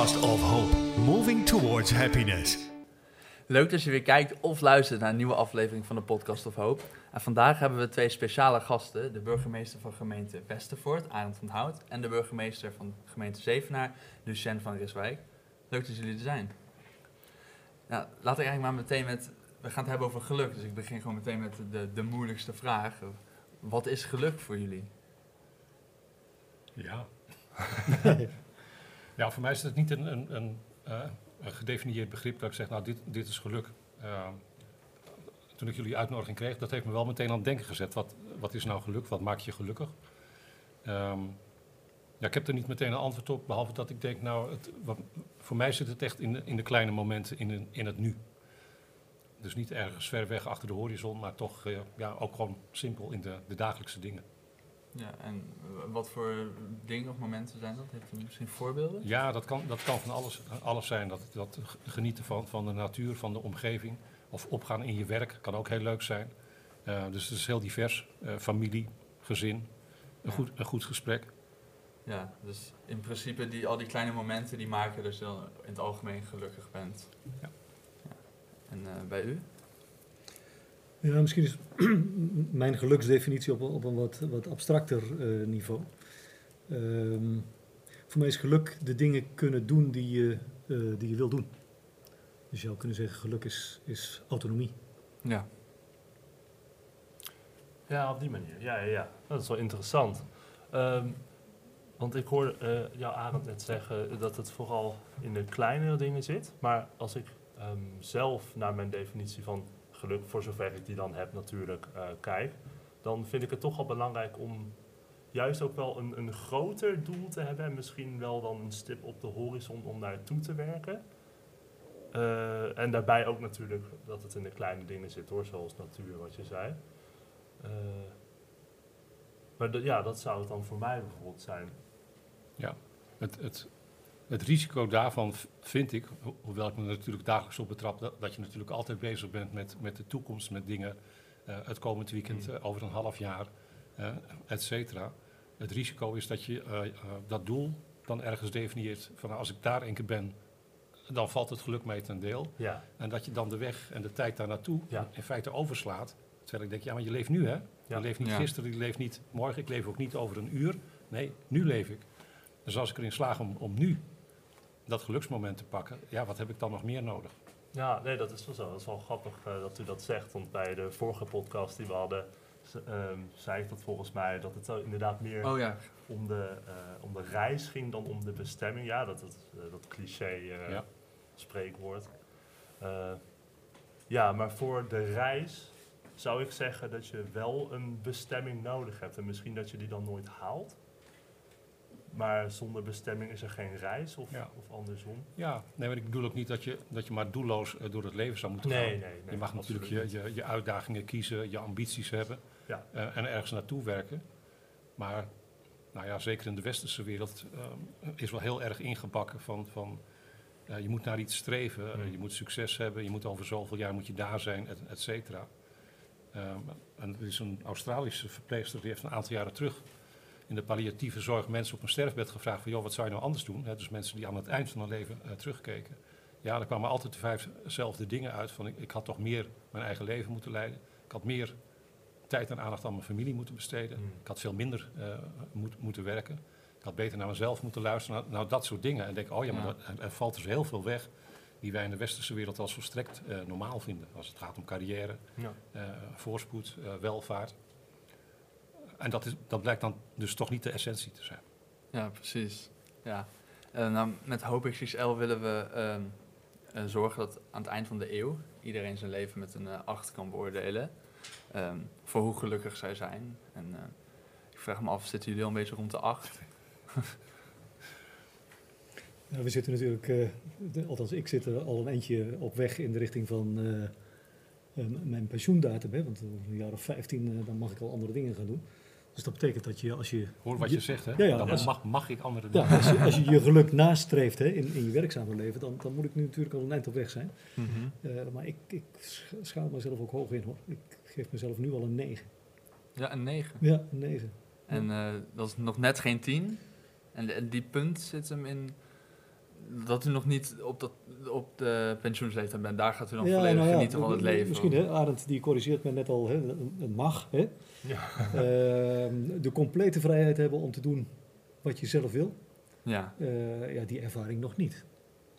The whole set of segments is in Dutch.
podcast of hope, moving towards happiness. Leuk dat je weer kijkt of luistert naar een nieuwe aflevering van de Podcast of Hoop. En vandaag hebben we twee speciale gasten. De burgemeester van gemeente Westervoort, Arend van Hout. En de burgemeester van gemeente Zevenaar, Lucien van Riswijk. Leuk dat jullie er zijn. Nou, laat ik eigenlijk maar meteen met... We gaan het hebben over geluk, dus ik begin gewoon meteen met de, de moeilijkste vraag. Wat is geluk voor jullie? Ja. ja, voor mij is het niet een, een, een, uh, een, gedefinieerd begrip dat ik zeg, nou, dit, dit is geluk. Uh, toen ik jullie uitnodiging kreeg, dat heeft me wel meteen aan het denken gezet. Wat, wat is nou geluk? Wat maakt je gelukkig? Um, ja, ik heb er niet meteen een antwoord op, behalve dat ik denk, nou, het, wat, voor mij zit het echt in de, in de kleine momenten, in, in het nu. Dus niet ergens ver weg achter de horizon, maar toch uh, ja, ook gewoon simpel in de, de dagelijkse dingen. Ja, en wat voor dingen of momenten zijn dat? Heeft u misschien voorbeelden? Ja, dat kan, dat kan van alles, alles zijn. Dat, dat genieten van, van de natuur, van de omgeving. Of opgaan in je werk kan ook heel leuk zijn. Uh, dus het is heel divers. Uh, familie, gezin, een, ja. goed, een goed gesprek. Ja, dus in principe die, al die kleine momenten die maken dat je dan in het algemeen gelukkig bent. Ja. ja. En uh, bij u? Ja, misschien is mijn geluksdefinitie op, op een wat, wat abstracter uh, niveau. Um, voor mij is geluk de dingen kunnen doen die je, uh, die je wil doen. Dus je zou kunnen zeggen, geluk is, is autonomie. Ja. Ja, op die manier. Ja, ja, ja. dat is wel interessant. Um, want ik hoor uh, jou, Arend, net zeggen dat het vooral in de kleinere dingen zit. Maar als ik um, zelf naar mijn definitie van geluk, voor zover ik die dan heb natuurlijk, uh, kijk, dan vind ik het toch wel belangrijk om juist ook wel een, een groter doel te hebben en misschien wel dan een stip op de horizon om naartoe te werken. Uh, en daarbij ook natuurlijk dat het in de kleine dingen zit hoor, zoals natuur, wat je zei. Uh, maar ja, dat zou het dan voor mij bijvoorbeeld zijn. Ja, het, het, het risico daarvan vind ik, ho hoewel ik me natuurlijk dagelijks op betrap, dat, dat, je natuurlijk altijd bezig bent met, met de toekomst, met dingen, uh, het komend weekend, uh, over een half jaar, uh, et cetera. Het risico is dat je dat doel dan ergens definieert van als ik daar een keer ben, dan valt het geluk mee ten deel. Ja. En dat je dan de weg en de tijd daar naartoe ja. in feite overslaat. Terwijl ik denk, ja, maar je leeft nu hè. Je leeft niet gisteren, je leeft niet morgen, ik leef ook niet over een uur. Nee, nu leef ik. Dus als ik erin slaag om, om nu dat geluksmoment te pakken, ja, wat heb ik dan nog meer nodig? Ja, nee, dat is wel zo. Dat is wel grappig uh, dat u dat zegt. Want bij de vorige podcast die we hadden, um, zei ik dat volgens mij dat het inderdaad meer oh, ja. om, de, uh, om de reis ging dan om de bestemming. Ja, dat, dat, uh, dat cliché ja. spreekwoord. ja, maar voor de reis zou ik zeggen dat je wel een bestemming nodig hebt. En misschien dat je die dan nooit haalt. Maar zonder bestemming is er geen reis of, ja. of andersom? Ja, nee, maar ik bedoel ook niet dat je, dat je maar doelloos uh, door het leven zou moeten nee, gaan. Nee, nee, je mag natuurlijk je, je, je, uitdagingen kiezen, je ambities hebben ja. uh, en ergens naartoe werken. Maar nou ja, zeker in de westerse wereld uh, is wel heel erg ingebakken van, van je moet naar iets streven, Hmm. je moet succes hebben, je moet over zoveel jaar moet je daar zijn, et, et cetera. en er is een Australische verpleegster die heeft een aantal jaren terug in de palliatieve zorg mensen op een sterfbed gevraagd van... joh, wat zou je nou anders doen? He, dus mensen die aan het eind van hun leven uh, terugkeken. Ja, er kwamen altijd de vijfzelfde dingen uit van... Ik, ik, had toch meer mijn eigen leven moeten leiden. Ik had meer tijd en aandacht aan mijn familie moeten besteden. Hmm. Mm. Ik had veel minder uh, moet, moeten werken. Ik had beter naar mezelf moeten luisteren. Nou, nou dat soort dingen. En denk, oh ja, maar ja. Er valt dus heel veel weg... die wij in de westerse wereld als volstrekt uh, normaal vinden. Als het gaat om carrière, ja. voorspoed, welvaart... En dat, is, dat blijkt dan dus toch niet de essentie te zijn. Ja, precies. Ja. Uh, nou, met XXL willen we uh, uh, zorgen dat aan het eind van de eeuw iedereen zijn leven met een 8 kan beoordelen. Um, voor hoe gelukkig zij zijn. En ik vraag me af, zitten jullie al een beetje rond de 8? nou, we zitten natuurlijk, de, althans ik zit er al een eentje op weg in de richting van mijn pensioendatum. Hè, want een jaar of 15 dan mag ik al andere dingen gaan doen. Dus dat betekent dat je als je... Hoor wat je, je zegt, hè? Ja, ja, dan als, mag, mag ik andere dingen. Ja, als, je, als je je geluk nastreeft hè, in, in je werkzame leven, dan, dan moet ik nu natuurlijk al een eind op weg zijn. Mm -hmm. uh, maar ik, ik schaal mezelf ook hoog in hoor. Ik geef mezelf nu al een 9. Ja, een 9? Ja, een 9. En uh, dat is nog net geen 10. En, en die punt zit hem in dat u nog niet op, dat, op de pensioensleeftijd bent. Daar gaat u dan Ja, volledig nou ja, genieten van het leven. Misschien, hè, Arend die corrigeert me net al, hè, het mag. Hè? Ja. Ehm, de complete vrijheid hebben om te doen wat je zelf wil. Ja, Eh, ja, die ervaring nog niet.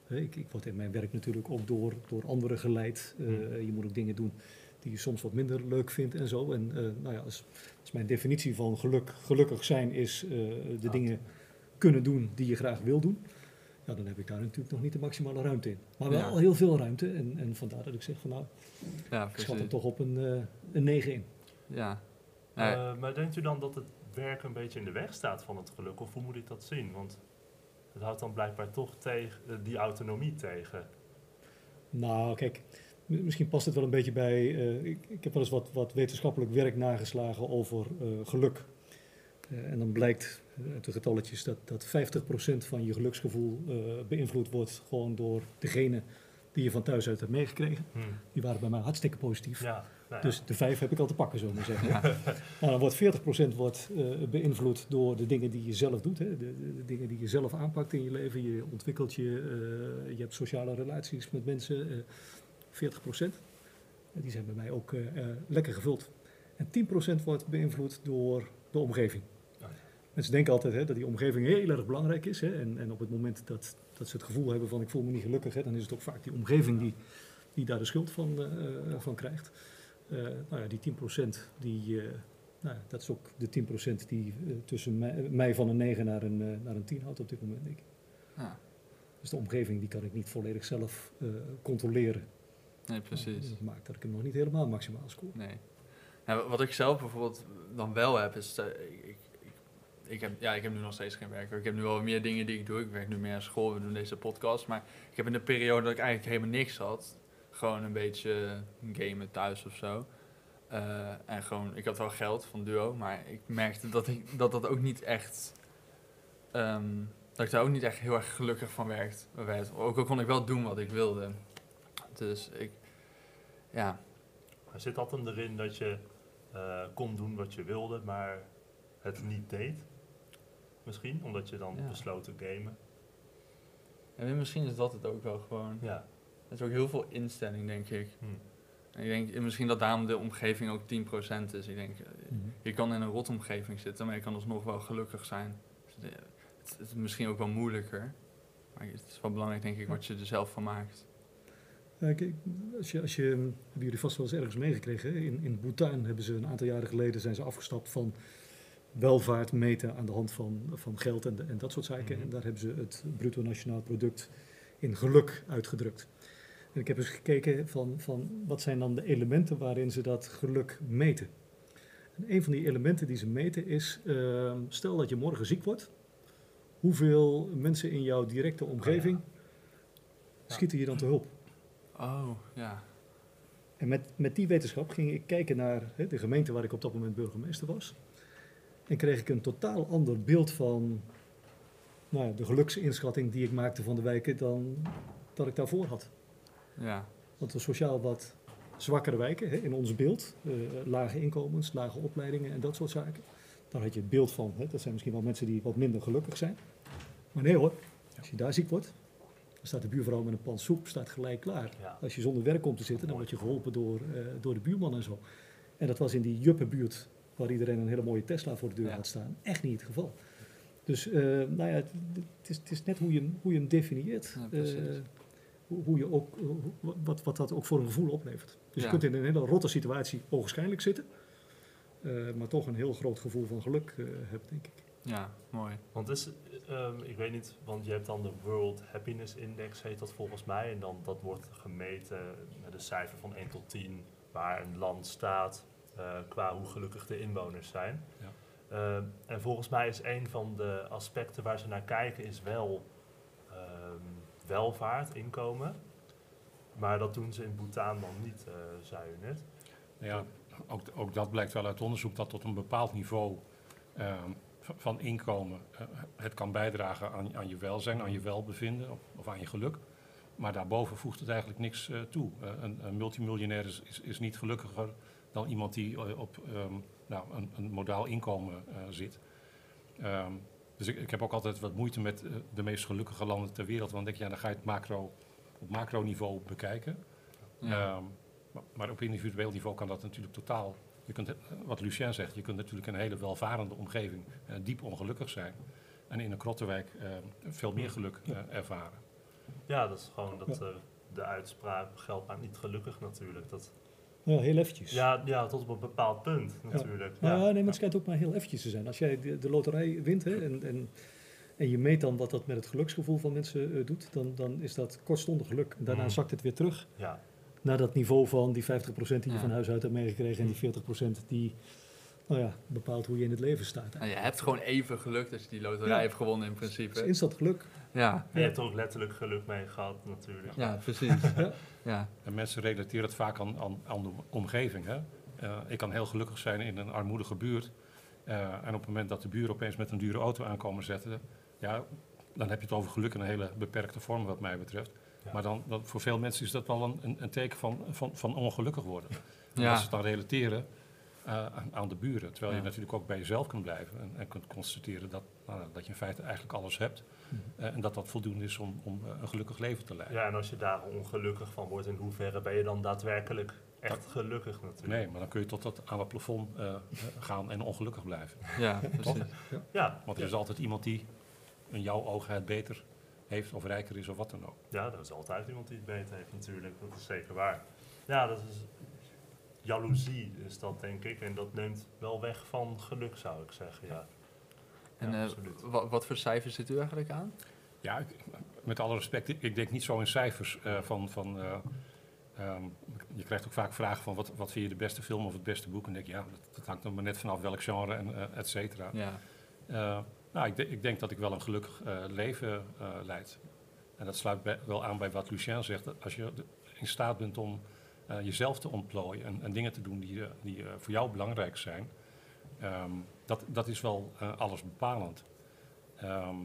Ik, ik word in mijn werk natuurlijk ook door, door anderen geleid. Eh, Hmm. Je moet ook dingen doen die je soms wat minder leuk vindt en zo. En eh, nou ja, als, als mijn definitie van geluk, gelukkig zijn is de dingen kunnen doen die je graag wil doen. Ja, dan heb ik daar natuurlijk nog niet de maximale ruimte in. Maar wel Ja. heel veel ruimte. En, en vandaar dat ik zeg van nou, ja ik schat hem toch op een, eh, een 9 in. Ja. Eh, maar denkt u dan dat het werk een beetje in de weg staat van het geluk? Of hoe moet ik dat zien? Want het houdt dan blijkbaar toch tegen, eh, die autonomie tegen. Nou, kijk, m- misschien past het wel een beetje bij. eh, ik, ik heb wel eens wat, wat wetenschappelijk werk nageslagen over eh, geluk. Eh, en dan blijkt eh, de getalletjes dat, dat 50% van je geluksgevoel eh, beïnvloed wordt gewoon door degene die je van thuis uit hebt meegekregen. Hm. Die waren bij mij hartstikke positief. Ja, nou ja. Dus de vijf heb ik al te pakken, zullen we maar zeggen. ja. Nou, dan wordt 40% wordt, eh, beïnvloed door de dingen die je zelf doet. Hè? De, de, de dingen die je zelf aanpakt in je leven. Je ontwikkelt je, je hebt sociale relaties met mensen. eh 40%. En die zijn bij mij ook lekker gevuld. En 10% wordt beïnvloed door de omgeving. Mensen denken altijd hè, dat die omgeving heel erg belangrijk is. Hè? En, en op het moment dat, dat ze het gevoel hebben van ik voel me niet gelukkig, hè, dan is het ook vaak die omgeving die, die daar de schuld van, eh, eh, van krijgt. Eh, nou ja, die 10% die, nou ja, dat is ook de 10% die tussen mij, mij van een 9 naar een, naar een 10 houdt op dit moment, denk ik. Ja. Dus de omgeving die kan ik niet volledig zelf controleren. Nee, precies. Dat maakt dat ik hem nog niet helemaal maximaal score. Nee. Ja, wat ik zelf bijvoorbeeld dan wel heb, is... ik, heb, ja, ik heb nu nog steeds geen werk. Ik heb nu wel meer dingen die ik doe. Ik werk nu meer aan school, we doen deze podcast. Maar ik heb in de periode dat ik eigenlijk helemaal niks had... gewoon een beetje gamen thuis of zo. Eh, en gewoon, ik had wel geld van Duo, maar ik merkte dat ik, dat, dat ook niet echt... ehm, dat ik daar ook niet echt heel erg gelukkig van werd, werd. Ook al kon ik wel doen wat ik wilde. Dus ik... Ja, zit dat hem erin dat je eh, kon doen wat je wilde, maar het niet deed? Misschien, omdat je dan Ja. besloot te gamen. En misschien is dat het ook wel gewoon. Ja. Het is ook heel veel instelling, denk ik. Hm. En ik denk eh, misschien dat daarom de omgeving ook 10% is. Ik denk, eh, je kan in een rotomgeving zitten, maar je kan alsnog wel gelukkig zijn. Dus, eh, Het, het is misschien ook wel moeilijker. Maar het is wel belangrijk, denk ik, wat je er zelf van maakt. Ja, kijk, als je, als je, hebben jullie vast wel eens ergens meegekregen. In, in Bhutan hebben ze een aantal jaren geleden zijn ze afgestapt van welvaart meten aan de hand van, van geld en, en dat soort zaken. Mhm. En daar hebben ze het bruto nationaal product in geluk uitgedrukt. En ik heb eens gekeken van, van wat zijn dan de elementen waarin ze dat geluk meten. En een van die elementen die ze meten is, ehm, stel dat je morgen ziek wordt. Hoeveel mensen in jouw directe omgeving Ja. schieten je dan te hulp? Oh, ja. En met, met die wetenschap ging ik kijken naar hè, de gemeente waar ik op dat moment burgemeester was. En kreeg ik een totaal ander beeld van nou ja, de geluksinschatting die ik maakte van de wijken dan dat ik daarvoor had. Ja, Want de sociaal wat zwakkere wijken hè, in ons beeld, eh, lage inkomens, lage opleidingen en dat soort zaken. Dan had je het beeld van, hè, dat zijn misschien wel mensen die wat minder gelukkig zijn. Maar nee hoor, als je daar ziek wordt, dan staat de buurvrouw met een pan soep, staat gelijk klaar. Ja. Als je zonder werk komt te zitten, dan word je geholpen door, eh, door de buurman en zo. En dat was in die juppenbuurt, waar iedereen een hele mooie Tesla voor de deur Ja. had staan, echt niet het geval. Dus eh, nou ja, het, het is, het is net hoe je, hem- hoe je hem definieert. Ja. Eh, hoe, hoe je ook, hoe- wat, wat dat ook voor een gevoel oplevert. Dus Ja. je kunt in een hele rotte situatie ogenschijnlijk zitten, eh, maar toch een heel groot gevoel van geluk eh hebben, denk ik. ja, mooi. Want is, ehm, ik weet niet, want je hebt dan de World Happiness Index, heet dat volgens mij. En dan, dat wordt gemeten met een cijfer van 1 tot 10, waar een land staat qua hoe gelukkig de inwoners zijn. Ja. Ehm, en volgens mij is een van de aspecten waar ze naar kijken, is wel ehm, welvaart, inkomen. Maar dat doen ze in Bhutan dan niet, eh, zei u net. Nou ja, ook, ook dat blijkt wel uit onderzoek dat tot een bepaald niveau ehm, van inkomen eh, het kan bijdragen aan, aan je welzijn, aan je welbevinden of, of aan je geluk. Maar daarboven voegt het eigenlijk niks eh, toe. Eh, een, een multimiljonair is, is, is niet gelukkiger dan iemand die eh, op ehm, nou, een, een modaal inkomen eh, zit. Ehm, Dus ik, ik heb ook altijd wat moeite met eh, de meest gelukkige landen ter wereld. Want dan denk je, ja, dan ga je het macro, op macroniveau bekijken. Ja. Ehm, maar, maar op individueel niveau kan dat natuurlijk totaal. Je kunt, wat Lucien zegt, je kunt natuurlijk in een hele welvarende omgeving diep ongelukkig zijn. En in een krottenwijk veel meer geluk ervaren. Ja, dat is gewoon dat, de uitspraak geld maakt niet gelukkig natuurlijk. Dat, Ja, heel eventjes. ja, ja, tot op een bepaald punt natuurlijk. Ja, Ja. nee, maar het schijnt ook maar heel eventjes te zijn. Als jij de, de loterij wint hè, en, en, en je meet dan wat dat met het geluksgevoel van mensen eh, doet, dan, dan is dat kortstondig geluk. En daarna Mm. zakt het weer terug Ja. naar dat niveau van die 50% die je Ja. van huis uit hebt meegekregen en die 40% die nou ja, bepaalt hoe je in het leven staat. Nou, je hebt gewoon even geluk dat je die loterij Ja. hebt gewonnen in Het is principe. instant geluk. Ja, je hebt er ook letterlijk geluk mee gehad natuurlijk. ja precies. Ja. Ja. En mensen relateren het vaak aan, aan, aan de omgeving. Hè? Eh, ik kan heel gelukkig zijn in een armoedige buurt. Eh, en op het moment dat de buren opeens met een dure auto aankomen zetten, ja, dan heb je het over geluk in een hele beperkte vorm wat mij betreft. Ja. Maar dan, voor veel mensen is dat wel een, een, een teken van, van, van ongelukkig worden. En Ja. Als ze het dan relateren eh, aan, de buren. Terwijl Ja. je natuurlijk ook bij jezelf kunt blijven en, en kunt constateren dat, nou, dat je in feite eigenlijk alles hebt. Mhm. Eh, en dat dat voldoende is om, om eh, een gelukkig leven te leiden. Ja, en als je daar ongelukkig van wordt, in hoeverre ben je dan daadwerkelijk echt gelukkig natuurlijk? Nee, maar dan kun je tot dat aan het plafond gaan en ongelukkig blijven. ja, precies. Ja, Want er ja. is altijd iemand die in jouw ogen het beter heeft of rijker is of wat dan ook. ja, er is altijd iemand die het beter heeft natuurlijk, dat is zeker waar. Ja, dat is jaloezie is dat denk ik, en dat neemt wel weg van geluk zou ik zeggen, ja. En Ja, eh, wat voor cijfers zit u eigenlijk aan? Ja, ik- met alle respect, ik- ik denk niet zo in cijfers eh, van... van eh, ehm, je krijgt ook vaak vragen van wat, wat vind je de beste film of het beste boek? En dan denk ik, ja, dat, dat hangt er maar net vanaf welk genre en et cetera. Ja. Eh, nou, ik, de- ik denk dat ik wel een gelukkig eh, leven eh, leid. En dat sluit bij- wel aan bij wat Lucien zegt. Dat als je in staat bent om eh, jezelf te ontplooien en, en dingen te doen die, eh, die eh, voor jou belangrijk zijn, ehm, dat, dat is wel alles bepalend. Ehm,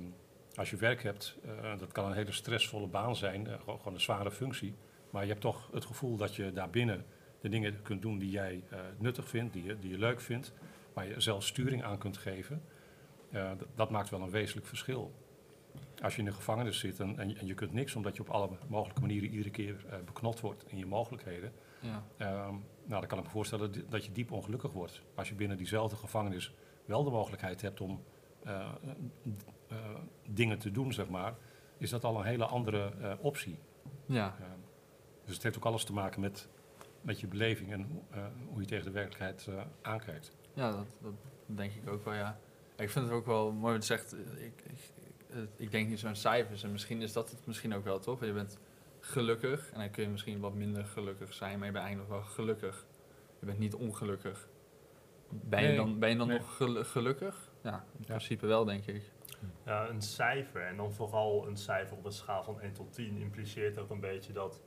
als je werk hebt, dat kan een hele stressvolle baan zijn, gewoon, een zware functie. Maar je hebt toch het gevoel dat je daarbinnen de dingen kunt doen die jij nuttig vindt, die je, die je leuk vindt, waar je zelf sturing aan kunt geven. Dat maakt wel een wezenlijk verschil. Als je in de gevangenis zit en, en, je- en je kunt niks omdat je op alle mogelijke manieren iedere keer eh, beknot wordt in je mogelijkheden, Ja. Ehm, nou, dan kan ik me voorstellen dat je diep ongelukkig wordt. Als je binnen diezelfde gevangenis wel de mogelijkheid hebt om eh, eh, dingen te doen, zeg maar, is dat al een hele andere optie. ja. Ehm, dus het heeft ook alles te maken met, met je beleving en hoe- hoe je tegen de werkelijkheid aankijkt. Ja, dat, dat denk ik ook wel, ja. Ik vind het ook wel mooi wat je zegt. Ik, ik, ik denk niet zo'n cijfers. En misschien is dat het misschien ook wel, toch? Je bent gelukkig. En dan kun je misschien wat minder gelukkig zijn. Maar je bent eigenlijk nog wel gelukkig. Je bent niet ongelukkig. Ben je Nee, dan, ben je dan nee. nog gelu- gelukkig? Ja, in Ja. principe wel, denk ik. Ja, een cijfer, en dan vooral een cijfer op een schaal van 1 tot 10, impliceert ook een beetje dat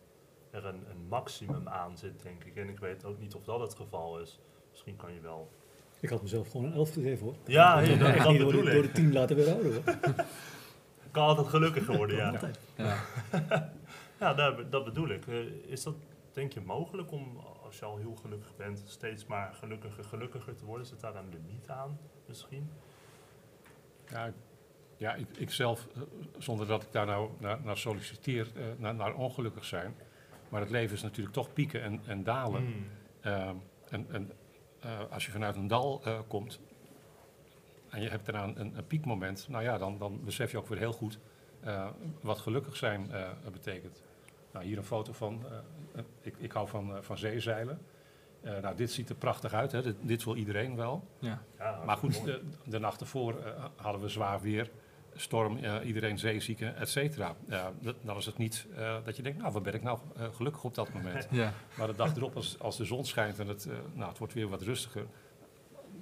er een, een maximum aan zit, denk ik. En ik weet ook niet of dat het geval is. Misschien kan je wel. Ik had mezelf gewoon een 11 gegeven hoor. Ja, Ik hey, had dat- door, bedoel de, ik. door de 10 laten weerhouden hoor. Kan altijd gelukkiger worden, ja. Altijd. Ja. Ja, dat, dat bedoel ik. Eh, Is dat, denk je, mogelijk om, als je al heel gelukkig bent, steeds maar gelukkiger, gelukkiger te worden? Zit daar een limiet aan, misschien? Ja, ik- ja ik, ik zelf, eh, zonder dat ik daar nou naar, naar solliciteer, eh, naar, naar ongelukkig zijn. Maar het leven is natuurlijk toch pieken en, en dalen. Hmm. Ehm, en en eh, als je vanuit een dal eh, komt en je hebt daarna een, een piekmoment, nou ja, dan, dan besef je ook weer heel goed eh, wat gelukkig zijn eh, betekent. Nou, hier een foto van, eh, ik, ik hou van, eh, van zeezeilen. Eh, nou, dit ziet er prachtig uit, hè. Dit, dit wil iedereen wel. Ja. Ja, Maar goed, de, de nacht ervoor hadden we zwaar weer, storm, eh, iedereen zeezieken, et cetera. Dan is het niet eh, dat je denkt, nou, wat ben ik nou gelukkig op dat moment. Ja. Maar de dag erop, als, als de zon schijnt en het, nou, het wordt weer wat rustiger,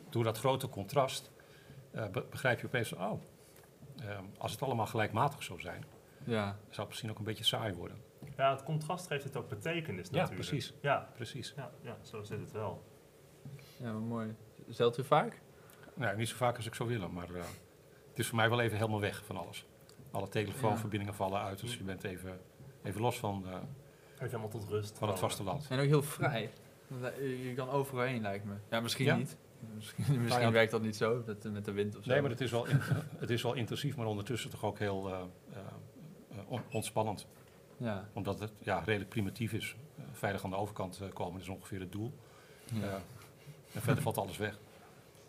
door dat grote contrast be- begrijp je opeens, oh, eh, als het allemaal gelijkmatig zou zijn, ja. zou het misschien ook een beetje saai worden. ja, het contrast geeft het ook betekenis Ja, natuurlijk. precies. Ja, Precies. ja, ja, zo zit het wel. Ja, maar mooi. Zelt u vaak? Nou, niet zo vaak als ik zou willen, maar eh, het is voor mij wel even helemaal weg van alles. Alle telefoonverbindingen vallen uit, dus je bent even, even los van, eh, Even helemaal tot rust. van het vasteland. En ook heel vrij. Eh, Je kan overal heen, lijkt me. Ja, misschien Ja. niet. Misschien, misschien Nou ja. werkt dat niet zo, met, de- met de wind of zo. Nee, maar het is, wel in- het is wel intensief, maar ondertussen toch ook heel eh, eh, eh, on- ontspannend. Ja, Omdat het ja, redelijk primitief is. Eh, veilig aan de overkant eh, komen is ongeveer het doel. ja. Eh, en verder valt alles weg.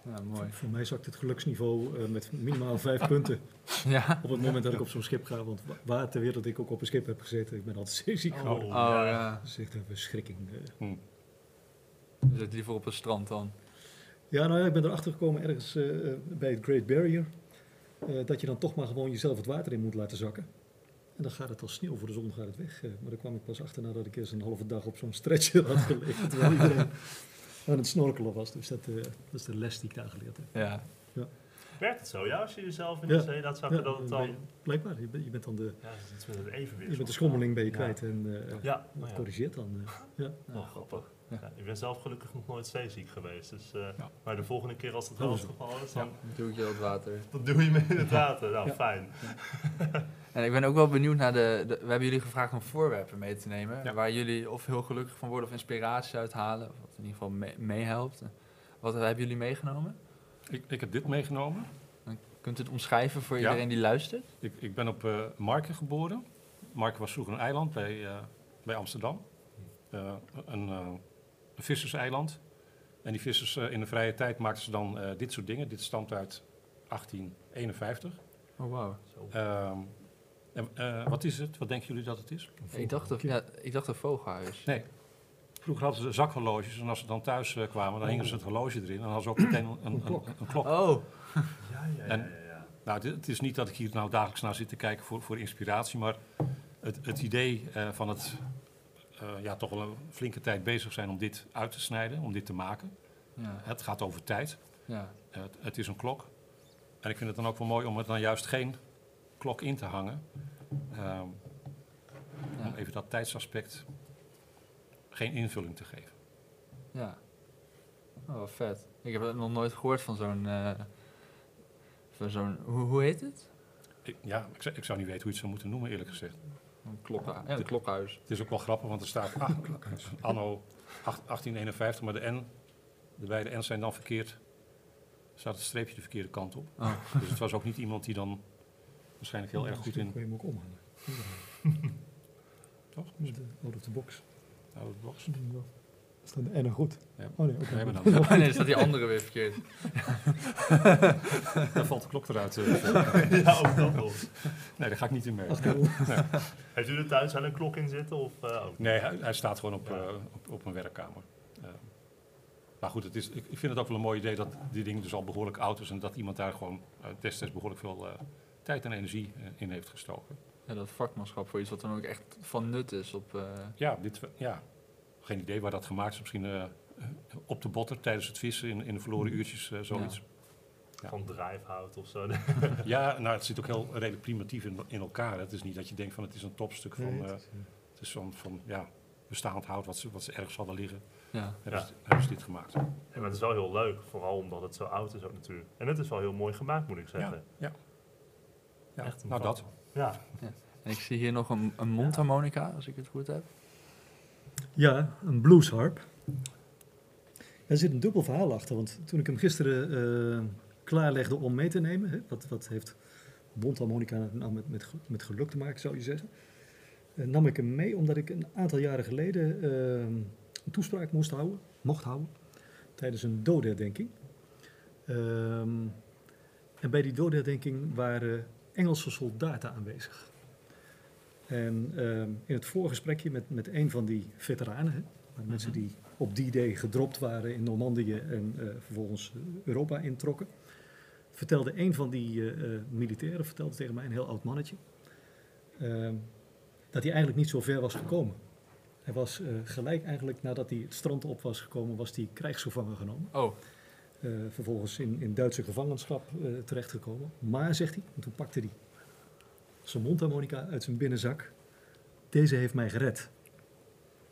ja mooi. Voor mij zakt het geluksniveau eh, met minimaal vijf punten Ja, op het moment dat ik op zo'n schip ga. Want wa- waar ter wereld ik ook op een schip heb gezeten, ik ben altijd zeeziek Oh, geworden. oh ja. ja. Dat is echt een verschrikking. eh. Hm. Je zit liever op een strand dan. Ja, nou ja, ik ben erachter gekomen ergens eh, eh, bij het Great Barrier. eh, dat je dan toch maar gewoon jezelf het water in moet laten zakken. En dan gaat het als sneeuw voor de zon gaat het weg. eh. maar daar kwam ik pas achter nadat ik eens een halve dag op zo'n stretcher had gelegen. Terwijl iedereen aan het snorkelen was. Dus dat, eh, dat is de les die ik daar geleerd heb. Ja, Werkt het zo? Ja, als je jezelf in Ja. de zee laat zakken, Ja, dat het dan blijkbaar, je bent, je bent dan de, Ja, het evenwicht. je bent de schommeling ben je Ja. kwijt en eh Ja, dat nou ja. corrigeert dan. eh. ja. Wel grappig. Ja. Ja, ik ben zelf gelukkig nog nooit zeeziek geweest. Dus, eh, Ja. Maar de volgende keer als het wel het geval is, dan, dan doe ik je wat water. dan doe je me in het water. Nou, Ja. fijn. En ik ben ook wel benieuwd naar de, de- We hebben jullie gevraagd om voorwerpen mee te nemen. Ja. Waar jullie of heel gelukkig van worden of inspiratie uit halen. Of wat in ieder geval mee- meehelpt. Wat hebben jullie meegenomen? Ik, ik heb dit meegenomen. Kunt u het omschrijven voor Ja. iedereen die luistert? Ik, ik ben op eh Marken geboren. Marken was vroeger een eiland bij, eh, bij Amsterdam. Eh, een, eh, een visserseiland. En die vissers eh, in de vrije tijd maakten ze dan eh, dit soort dingen. Dit stamt uit 1851. Oh, wauw. Ehm, en, eh, wat is het? Wat denken jullie dat het is? Ik dacht, dat, ja, ik dacht een vogelhuis. Nee. Vroeger hadden ze zakhorloges en als ze dan thuis kwamen, dan hingen ze het horloge erin. En dan hadden ze ook meteen een, een, klok. een- een klok. Oh, Ja, ja, ja. En- ja, ja. Nou, het, is niet dat ik hier nou dagelijks naar zit te kijken voor, voor inspiratie, maar het, het idee eh, van het ja, toch wel een flinke tijd bezig zijn om dit uit te snijden, om dit te maken. ja. Het gaat over tijd. ja. Eh, het, het is een klok. En ik vind het dan ook wel mooi om er dan juist geen klok in te hangen. Ehm, Ja. Om even dat tijdsaspect geen invulling te geven. Ja. Oh, vet. Ik heb nog nooit gehoord van zo'n... eh, van zo'n... Hoe, hoe heet het? Ik, ja, ik, ik zou niet weten hoe je het zou moeten noemen, eerlijk gezegd. Een, klokhu- ja, een klokhuis. Het is ook wel grappig, want er staat ah, anno 8 1851, maar de N, de beide N's zijn dan verkeerd. Er staat het streepje de verkeerde kant op. Oh. Dus het was ook niet iemand die dan waarschijnlijk heel erg goed in kun je hem ook omhangen. Toch? Met de out of the box. box. Staan de N'en goed? Ja. Oh nee, oké. We hebben dan. Oh nee, staat die andere weer verkeerd. Daar valt de klok eruit. eh. ja, ook dat nog. Nee, daar ga ik niet in mee. Heeft u er thuis aan een klok in zitten? Of, eh? Nee, hij, hij staat gewoon op, Ja. eh, op, op een werkkamer. Eh, maar goed, het is, ik, ik vind het ook wel een mooi idee dat die ding dus al behoorlijk oud is en dat iemand daar gewoon eh, destijds behoorlijk veel eh, tijd en energie eh, in heeft gestoken. Ja, dat vakmanschap voor iets wat dan ook echt van nut is op... eh, Ja, dit, ja, geen idee waar dat gemaakt is. Misschien eh, op de botter tijdens het vissen in, in de verloren uurtjes, eh, zoiets. Ja. Van drijfhout of zo. Ja. nou, het zit ook heel redelijk primitief in, in elkaar. Het is niet dat je denkt van het is een topstuk van, Nee, eh, het is, het is van, van ja, bestaand hout wat ze, wat ze ergens hadden liggen. ja. Hebben, Ja. ze, hebben ze dit gemaakt. Ja, maar het is wel heel leuk, vooral omdat het zo oud is ook natuurlijk. En het is wel heel mooi gemaakt, moet ik zeggen. Ja, Echt een nou dat. Ja, En ik zie hier nog een, een mondharmonica, als ik het goed heb. Ja, een bluesharp. Er zit een dubbel verhaal achter, want toen ik hem gisteren eh, klaarlegde om mee te nemen, hè, wat, wat heeft mondharmonica nou met, met, met geluk te maken, zou je zeggen, eh, nam ik hem mee omdat ik een aantal jaren geleden eh, een toespraak moest houden, mocht houden, tijdens een doodherdenking. Ehm, en bij die doodherdenking waren Engelse soldaten aanwezig. En ehm, in het voorgesprekje met, met een van die veteranen, hè, maar mensen die op die day gedropt waren in Normandië en eh, vervolgens Europa introkken, vertelde een van die eh, eh, militairen vertelde tegen mij, een heel oud mannetje, ehm, dat hij eigenlijk niet zo ver was gekomen. Hij was gelijk eigenlijk nadat hij het strand op was gekomen, was hij krijgsgevangen genomen. Oh, vervolgens in, in Duitse gevangenschap terechtgekomen. Maar, zegt hij, en toen pakte hij zijn mondharmonica uit zijn binnenzak. Deze heeft mij gered.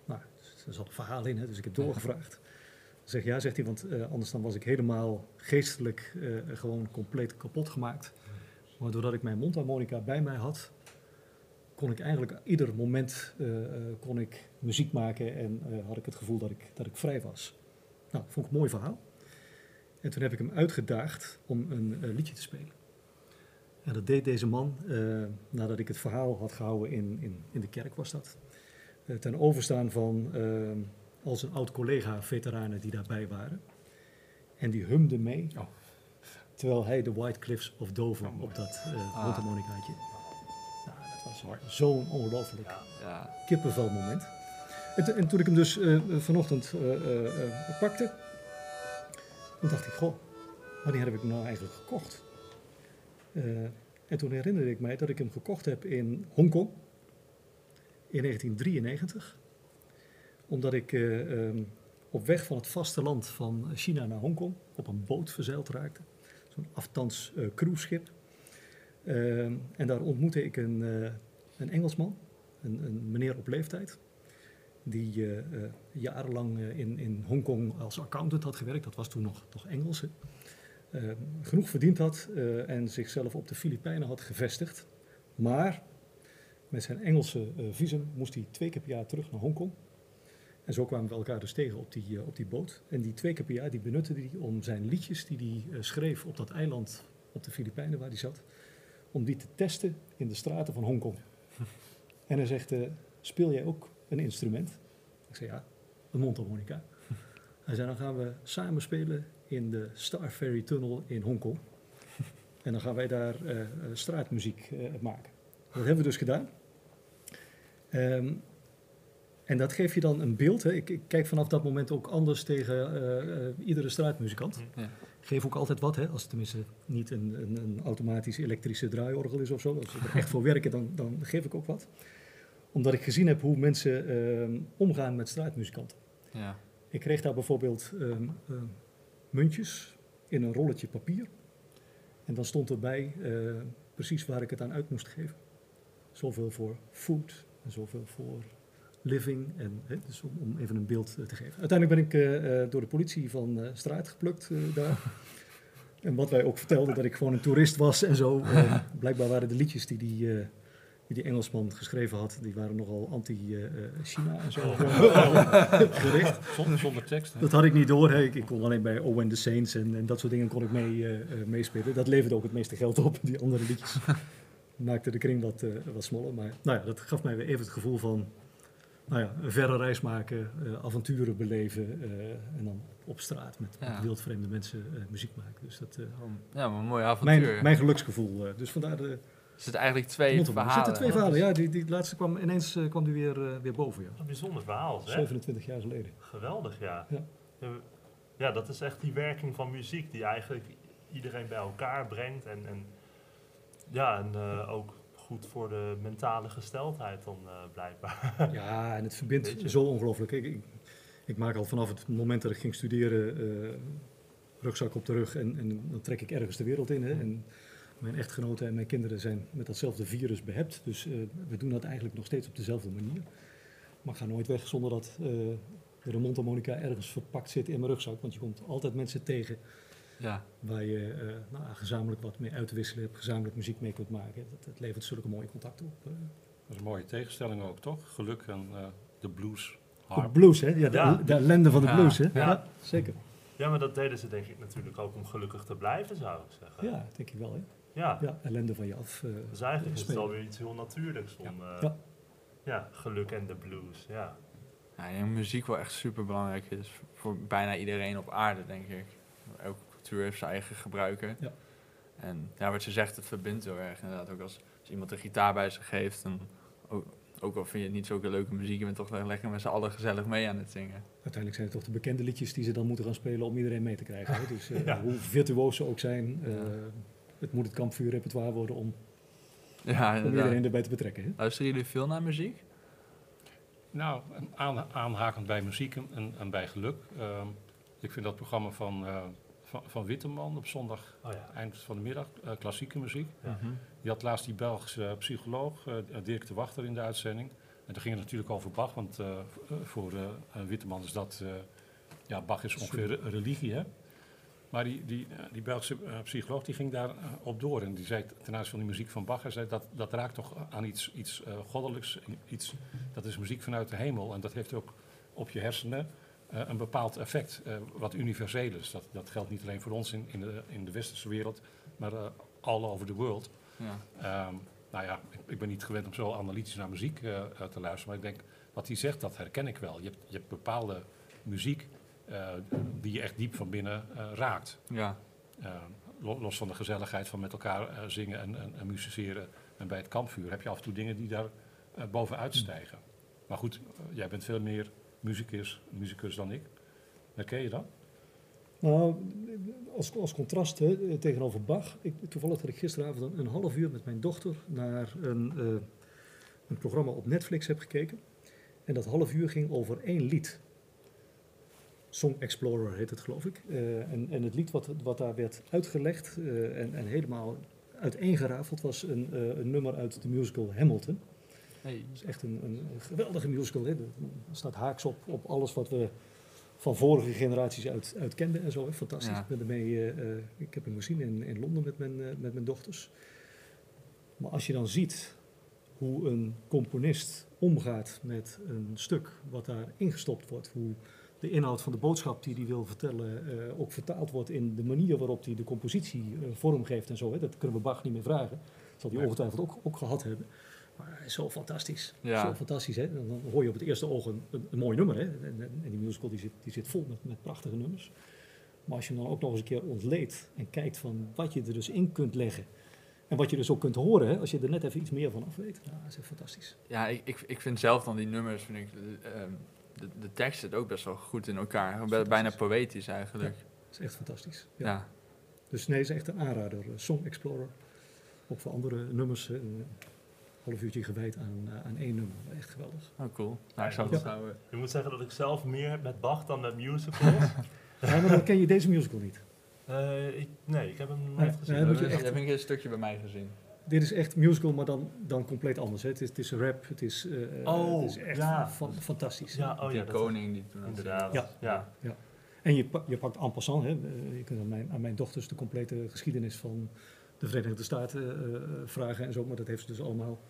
Nou, er zat een verhaal in, hè, dus ik heb doorgevraagd. Zeg ja, zegt hij, want eh, anders dan was ik helemaal geestelijk eh, gewoon compleet kapot gemaakt. Maar doordat ik mijn mondharmonica bij mij had, kon ik eigenlijk ieder moment eh, kon ik muziek maken en had ik het gevoel dat ik, dat ik vrij was. Nou, vond ik een mooi verhaal. En toen heb ik hem uitgedaagd om een liedje te spelen. En dat deed deze man eh, nadat ik het verhaal had gehouden in, in, in de kerk was dat. Eh, ten overstaan van eh, al zijn oud-collega-veteranen die daarbij waren. En die humde mee. Oh. Terwijl hij de White Cliffs of Dover Oh, op dat uh, Ah. Nou, dat was zo'n ongelooflijk Ja. Ja. kippenvelmoment. En, to- en toen ik hem dus vanochtend pakte, toen dacht ik, goh, wanneer heb ik hem nou eigenlijk gekocht? Eh, en toen herinnerde ik mij dat ik hem gekocht heb in Hongkong in 1993. Omdat ik eh, ehm, op weg van het vasteland van China naar Hongkong op een boot verzeild raakte. Zo'n aftans eh cruiseschip. Ehm, en daar ontmoette ik een, een Engelsman, een, een meneer op leeftijd, die jarenlang in, in Hongkong als accountant had gewerkt. Dat was toen nog, nog Engels. Eh, genoeg verdiend had eh, en zichzelf op de Filipijnen had gevestigd. Maar met zijn Engelse eh, visum moest hij twee keer per jaar terug naar Hongkong. En zo kwamen we elkaar dus tegen op die, op die boot. En die twee keer per jaar die benutte hij om zijn liedjes die hij schreef op dat eiland op de Filipijnen waar hij zat, om die te testen in de straten van Hongkong. En hij zegt, speel jij ook een instrument? Ik zei, ja, een mondharmonica. Hij zei, dan gaan we samen spelen in de Star Ferry Tunnel in Hongkong. En dan gaan wij daar eh, eh, straatmuziek eh, maken. Dat hebben we dus gedaan. Ehm, en dat geeft je dan een beeld. Hè. Ik, ik kijk vanaf dat moment ook anders tegen iedere straatmuzikant. Ja. Ik geef ook altijd wat, hè, als het tenminste niet een, een, een automatisch elektrische draaiorgel is of zo. Als we er echt voor werken, dan, dan geef ik ook wat. Omdat ik gezien heb hoe mensen ehm, omgaan met straatmuzikanten. Ja. Ik kreeg daar bijvoorbeeld ehm, ehm, muntjes in een rolletje papier. En dan stond erbij eh, precies waar ik het aan uit moest geven. Zoveel voor food en zoveel voor living. En, hè, dus om, om even een beeld eh, te geven. Uiteindelijk ben ik eh, door de politie van straat geplukt daar. En wat wij ook vertelden, dat ik gewoon een toerist was en zo. Blijkbaar waren de liedjes die die, die die Engelsman geschreven had, die waren nogal anti-China en zo gericht. Zonder, zonder tekst. hè? Dat had ik niet door. Hè. Ik, ik kon alleen bij Oh and the Saints en, en dat soort dingen kon ik mee, eh, eh, meespelen. Dat leverde ook het meeste geld op, die andere liedjes. Maakte de kring wat, eh, wat smaller. Maar nou ja, dat gaf mij weer even het gevoel van nou ja, een verre reis maken, eh, avonturen beleven eh, en dan op straat met, met Ja. wildvreemde mensen eh, muziek maken. Dus dat, eh, Ja, maar een mooi avontuur. mijn, mijn geluksgevoel. eh. dus vandaar de, Er zitten eigenlijk twee Motto. Er verhalen. zitten twee verhalen. Ja, die, die laatste kwam ineens eh, kwam die weer, eh, weer boven. Ja. Een bijzonder verhaal, zeg. 27 jaar geleden. Geweldig, ja. Ja. Ja, dat is echt die werking van muziek die eigenlijk iedereen bij elkaar brengt. En, en ja, en eh, ook goed voor de mentale gesteldheid dan eh, blijkbaar. Ja, en het verbindt zo ongelooflijk. Ik, ik, ik maak al vanaf het moment dat ik ging studeren eh, rugzak op de rug en, en dan trek ik ergens de wereld in. Hè. En mijn echtgenote en mijn kinderen zijn met datzelfde virus behept. Dus eh, we doen dat eigenlijk nog steeds op dezelfde manier. Maar ik ga nooit weg zonder dat eh, er een mondharmonica ergens verpakt zit in mijn rugzak. Want je komt altijd mensen tegen Ja. waar je eh, nou, gezamenlijk wat mee uit te wisselen hebt, gezamenlijk muziek mee kunt maken. Dat, dat levert zulke mooie contacten op. Dat is een mooie tegenstelling ook, toch? Geluk en eh, de blues. De blues, hè? Ja, de, Ja. de ellende van de Ja. blues, hè? Ja. Ja, zeker. ja, maar dat deden ze denk ik natuurlijk ook om gelukkig te blijven, zou ik zeggen. Ja, denk ik wel, hè? Ja. Ja, ellende van je af. eh, Dus eigenlijk is het alweer iets heel natuurlijks om eh, Ja. ja, geluk en de blues. Ja. Ja, ik muziek wel echt super belangrijk is voor bijna iedereen op aarde, denk ik. Elke cultuur heeft zijn eigen gebruiken. Ja. En ja, wat je zegt, het verbindt heel erg inderdaad. Ook als, als iemand een gitaar bij zich geeft, en ook, ook al vind je het niet zulke leuke muziek, je bent toch wel lekker met z'n allen gezellig mee aan het zingen. Uiteindelijk zijn het toch de bekende liedjes die ze dan moeten gaan spelen om iedereen mee te krijgen. Hè? Dus eh, Ja. hoe virtuoos ze ook zijn, eh. Het moet het kampvuurrepertoire worden om, Ja, om inderdaad. iedereen erbij te betrekken. Hè? Luisteren jullie veel naar muziek? Nou, aan, aanhakend bij muziek en, en bij geluk. Ehm, ik vind dat programma van, eh, van, van Witteman op zondag, Oh ja. eind van de middag, eh, klassieke muziek. Ja. Mhm. Die had laatst die Belgische psycholoog, eh, Dirk de Wachter, in de uitzending. En toen ging het natuurlijk over Bach, want voor Witteman is dat... eh, ja, Bach is ongeveer re- religie, hè? Maar die, die, eh, die Belgische eh, psycholoog die ging daar eh, op door. En die zei ten aanzien van die muziek van Bach, hij zei dat, dat raakt toch aan iets, iets goddelijks. Iets, dat is muziek vanuit de hemel. En dat heeft ook op je hersenen een bepaald effect, wat universeel is. Dat, dat geldt niet alleen voor ons in, in, de, in de westerse wereld, maar all over the world. Ja. Ehm, nou ja, ik, ik ben niet gewend om zo analytisch naar muziek te luisteren, maar ik denk, wat hij zegt, dat herken ik wel. Je hebt, je hebt bepaalde muziek die je echt diep van binnen eh, raakt. ja. Eh, lo- los van de gezelligheid van met elkaar eh, zingen en, en, en musiceren. En bij het kampvuur heb je af en toe dingen die daar eh, bovenuit stijgen. Maar goed, eh, jij bent veel meer muzikus, muzikus dan ik. Herken je dat? Nou, als, als contrast hè, tegenover Bach. Ik, toevallig had ik gisteravond een, een half uur met mijn dochter naar een, eh, een programma op Netflix heb gekeken. En dat half uur ging over één lied. Song Explorer heet het, geloof ik. Eh, en, en het lied wat, wat daar werd uitgelegd eh, en, en helemaal uiteengerafeld was een, eh, een nummer uit de musical Hamilton. Hey. Is echt een, een geweldige musical. Hè. Er staat haaks op, op alles wat we van vorige generaties uit, uit kenden en zo. Hè. Fantastisch. Ja. Ik, ben ermee, ik heb hem gezien in, in Londen met mijn, met mijn dochters. Maar als je dan ziet hoe een componist omgaat met een stuk wat daar ingestopt wordt, hoe de inhoud van de boodschap die hij wil vertellen eh, ook vertaald wordt in de manier waarop hij de compositie eh, vorm geeft en zo. Hè. Dat kunnen we Bach niet meer vragen. Dat zal hij ongetwijfeld ook, ook gehad hebben. Maar hij is zo fantastisch. Ja. Zo fantastisch, hè? Dan hoor je op het eerste oog een, een, een mooi nummer, hè? En, en, en die musical die zit, die zit vol met, met prachtige nummers. Maar als je hem dan ook nog eens een keer ontleedt en kijkt van wat je er dus in kunt leggen. En wat je dus ook kunt horen, hè? als je er net even iets meer van af weet. Ja, dat is fantastisch. Ja, ik, ik, ik vind zelf dan die nummers, vind ik, eh, ehm, de, de tekst zit ook best wel goed in elkaar. Bij- Bijna poëtisch eigenlijk. Dat is echt fantastisch. Ja. Ja. Dus nee, is echt een aanrader. eh, Song Explorer. Ook voor andere nummers. hè, Een half uurtje gewijd aan, eh, aan één nummer. Echt geweldig. Oh, cool. Nou, ik zou Ja. het houden. Je moet zeggen dat ik zelf meer heb met Bach dan met musicals. Ja, maar dan ken je deze musical niet. Eh, ik, nee, ik heb hem nooit Nee, gezien. nee, je echt- heb ik een stukje bij mij gezien. Dit is echt musical, maar dan, dan compleet anders. Hè. Het, is, het is rap, het is, eh, Oh, het is echt ja. fan- fantastisch. Ja, oh die ja, dat- koning die toen inderdaad. Ja. was. Ja. En je, pa- je pakt en passant, hè. eh, je kunt aan mijn, aan mijn dochters de complete geschiedenis van de Verenigde Staten eh, eh, vragen en zo, maar dat heeft ze dus allemaal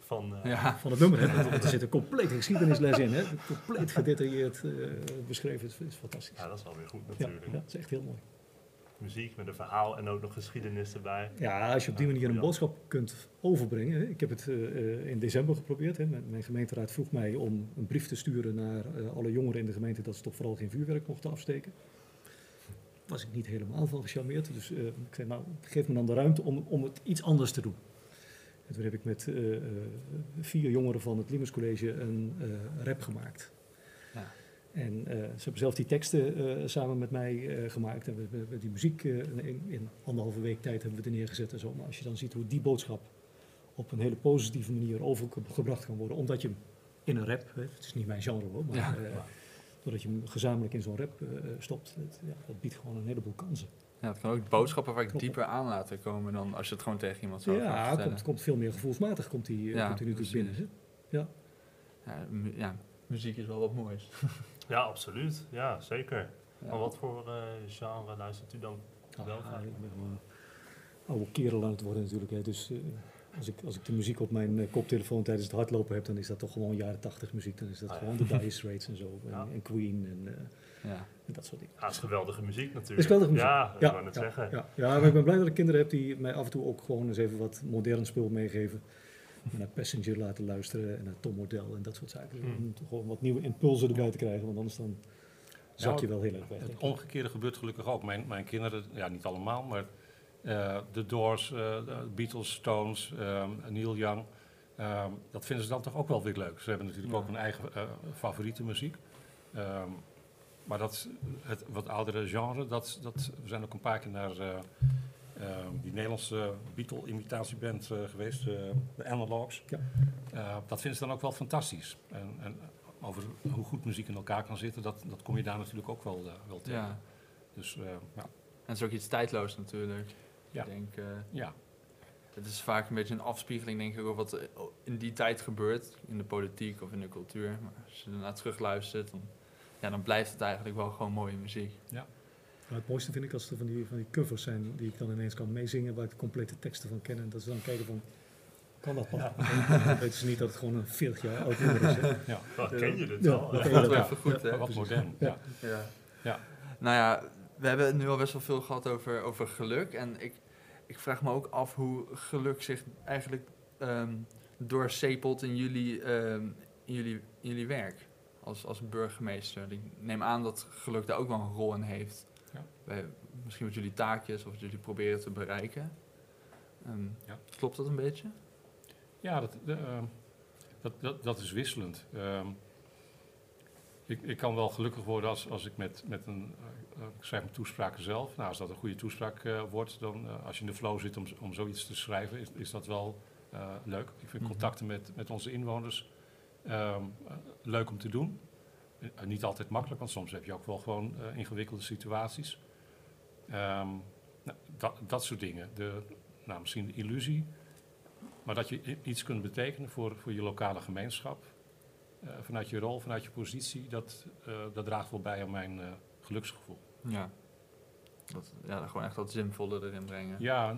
Van, eh, Ja. van het nummer. Hè. Er zit een complete geschiedenisles in, hè. compleet gedetailleerd eh, beschreven. Het is fantastisch. ja, dat is wel weer goed Ja, natuurlijk. ja, het is echt heel mooi. Muziek met een verhaal en ook nog geschiedenis erbij. Ja, als je op die manier een boodschap kunt overbrengen. Ik heb het eh, eh, in december geprobeerd. Hè. Mijn, gemeenteraad vroeg mij om een brief te sturen naar eh, alle jongeren in de gemeente dat ze toch vooral geen vuurwerk mochten afsteken. Was ik niet helemaal van gecharmeerd. Dus ik zei, nou, geef me dan de ruimte om, om het iets anders te doen. En toen heb ik met vier jongeren van het Limes College een rap gemaakt. Ja. En eh, ze hebben zelf die teksten eh, samen met mij eh, gemaakt. En we hebben die muziek in, in anderhalve week tijd hebben we er neergezet en zo. Maar als je dan ziet hoe die boodschap op een hele positieve manier overgebracht kan worden. Omdat je hem in een rap, hè, het is niet mijn genre hoor, maar Ja. doordat je hem gezamenlijk in zo'n rap stopt. Het, ja, dat biedt gewoon een heleboel kansen. Ja, het kan ook boodschappen vaak Klopt. dieper aan laten komen dan als je het gewoon tegen iemand zou Ja, vertellen. komt, komt veel meer gevoelsmatig komt die, Ja, komt die natuurlijk precies. binnen. Hè? Ja, ja, muziek is wel wat moois. Ja, absoluut. Ja, zeker. Ja. Maar wat voor eh, genre luistert u dan wel Ah, graag? ik ben oude kerel aan het worden natuurlijk. Hè. Dus eh, als, ik, als ik de muziek op mijn eh, koptelefoon tijdens het hardlopen heb, dan is dat toch gewoon jaren tachtig muziek. Dan is dat Ah, ja. gewoon de Dire Straits en zo. En, Ja. en Queen en, eh, Ja. en dat soort dingen. Ja, het is geweldige muziek natuurlijk. Is geweldige muziek. Ja, ik wou net ja, zeggen. Ja, ja, maar ik ben blij dat ik kinderen heb die mij af en toe ook gewoon eens even wat modern spul meegeven. Naar Passenger laten luisteren en naar Tom Model en dat soort zaken. Hmm. Om gewoon wat nieuwe impulsen erbij te krijgen, want anders dan zak Nou, je wel heel erg weg. Het omgekeerde gebeurt gelukkig ook. Mijn, mijn kinderen, ja niet allemaal, maar eh The Doors, eh, de Beatles, Stones, ehm, Neil Young. ehm, dat vinden ze dan toch ook wel weer leuk. Ze hebben natuurlijk Ja. ook hun eigen eh, favoriete muziek. Ehm, maar dat, het wat oudere genre, dat, dat, we zijn ook een paar keer naar die Nederlandse Beatle-imitatieband eh, geweest, eh, de Analogs. Ja. Eh, dat vinden ze dan ook wel fantastisch. En, en over hoe goed muziek in elkaar kan zitten, dat, dat kom je daar natuurlijk ook wel, eh, wel tegen. ja. Dus eh, ja. En het is ook iets tijdloos natuurlijk. Ja. Ik denk, eh, ja. het is vaak een beetje een afspiegeling denk ik over wat er in die tijd gebeurt. In de politiek of in de cultuur. Maar als je ernaar terugluistert, dan, ja, dan blijft het eigenlijk wel gewoon mooie muziek. Nou, het mooiste vind ik als er van die, van die covers zijn die ik dan ineens kan meezingen waar ik de complete teksten van ken. En dat ze dan kijken van, kan dat. Ja. Dan weten ze niet dat het gewoon een 40 jaar oud nummer is. Hè? Ja, ken je dit Ja, wel? dat Ja. Dat wel. even goed, hè? wat modern. Ja. Ja. Ja. Nou ja, we hebben het nu al best wel veel gehad over, over geluk. En ik, ik vraag me ook af hoe geluk zich eigenlijk ehm doorcepelt in jullie, ehm, in, jullie, in jullie werk als, als burgemeester. Ik neem aan dat geluk daar ook wel een rol in heeft. Ja. Bij, misschien wat jullie taakjes of wat jullie proberen te bereiken. Ehm, Ja. Klopt dat een beetje? Ja, dat, de, ehm, dat, dat, dat is wisselend. Ehm, ik, ik kan wel gelukkig worden als, als ik met, met een, eh, eh, ik schrijf mijn toespraken zelf. Nou, als dat een goede toespraak eh, wordt, dan als je in de flow zit om, om zoiets te schrijven, is, is dat wel leuk. Ik vind Mhm. contacten met, met onze inwoners leuk om te doen. Eh, niet altijd makkelijk, want soms heb je ook wel gewoon eh, ingewikkelde situaties. Ehm, nou, dat, dat soort dingen. De, nou, misschien de illusie maar dat je iets kunt betekenen voor, voor je lokale gemeenschap, eh, vanuit je rol, vanuit je positie, dat, dat draagt wel bij aan mijn eh, geluksgevoel. Ja. Dat, ja, gewoon echt dat zinvolle erin brengen. Ja,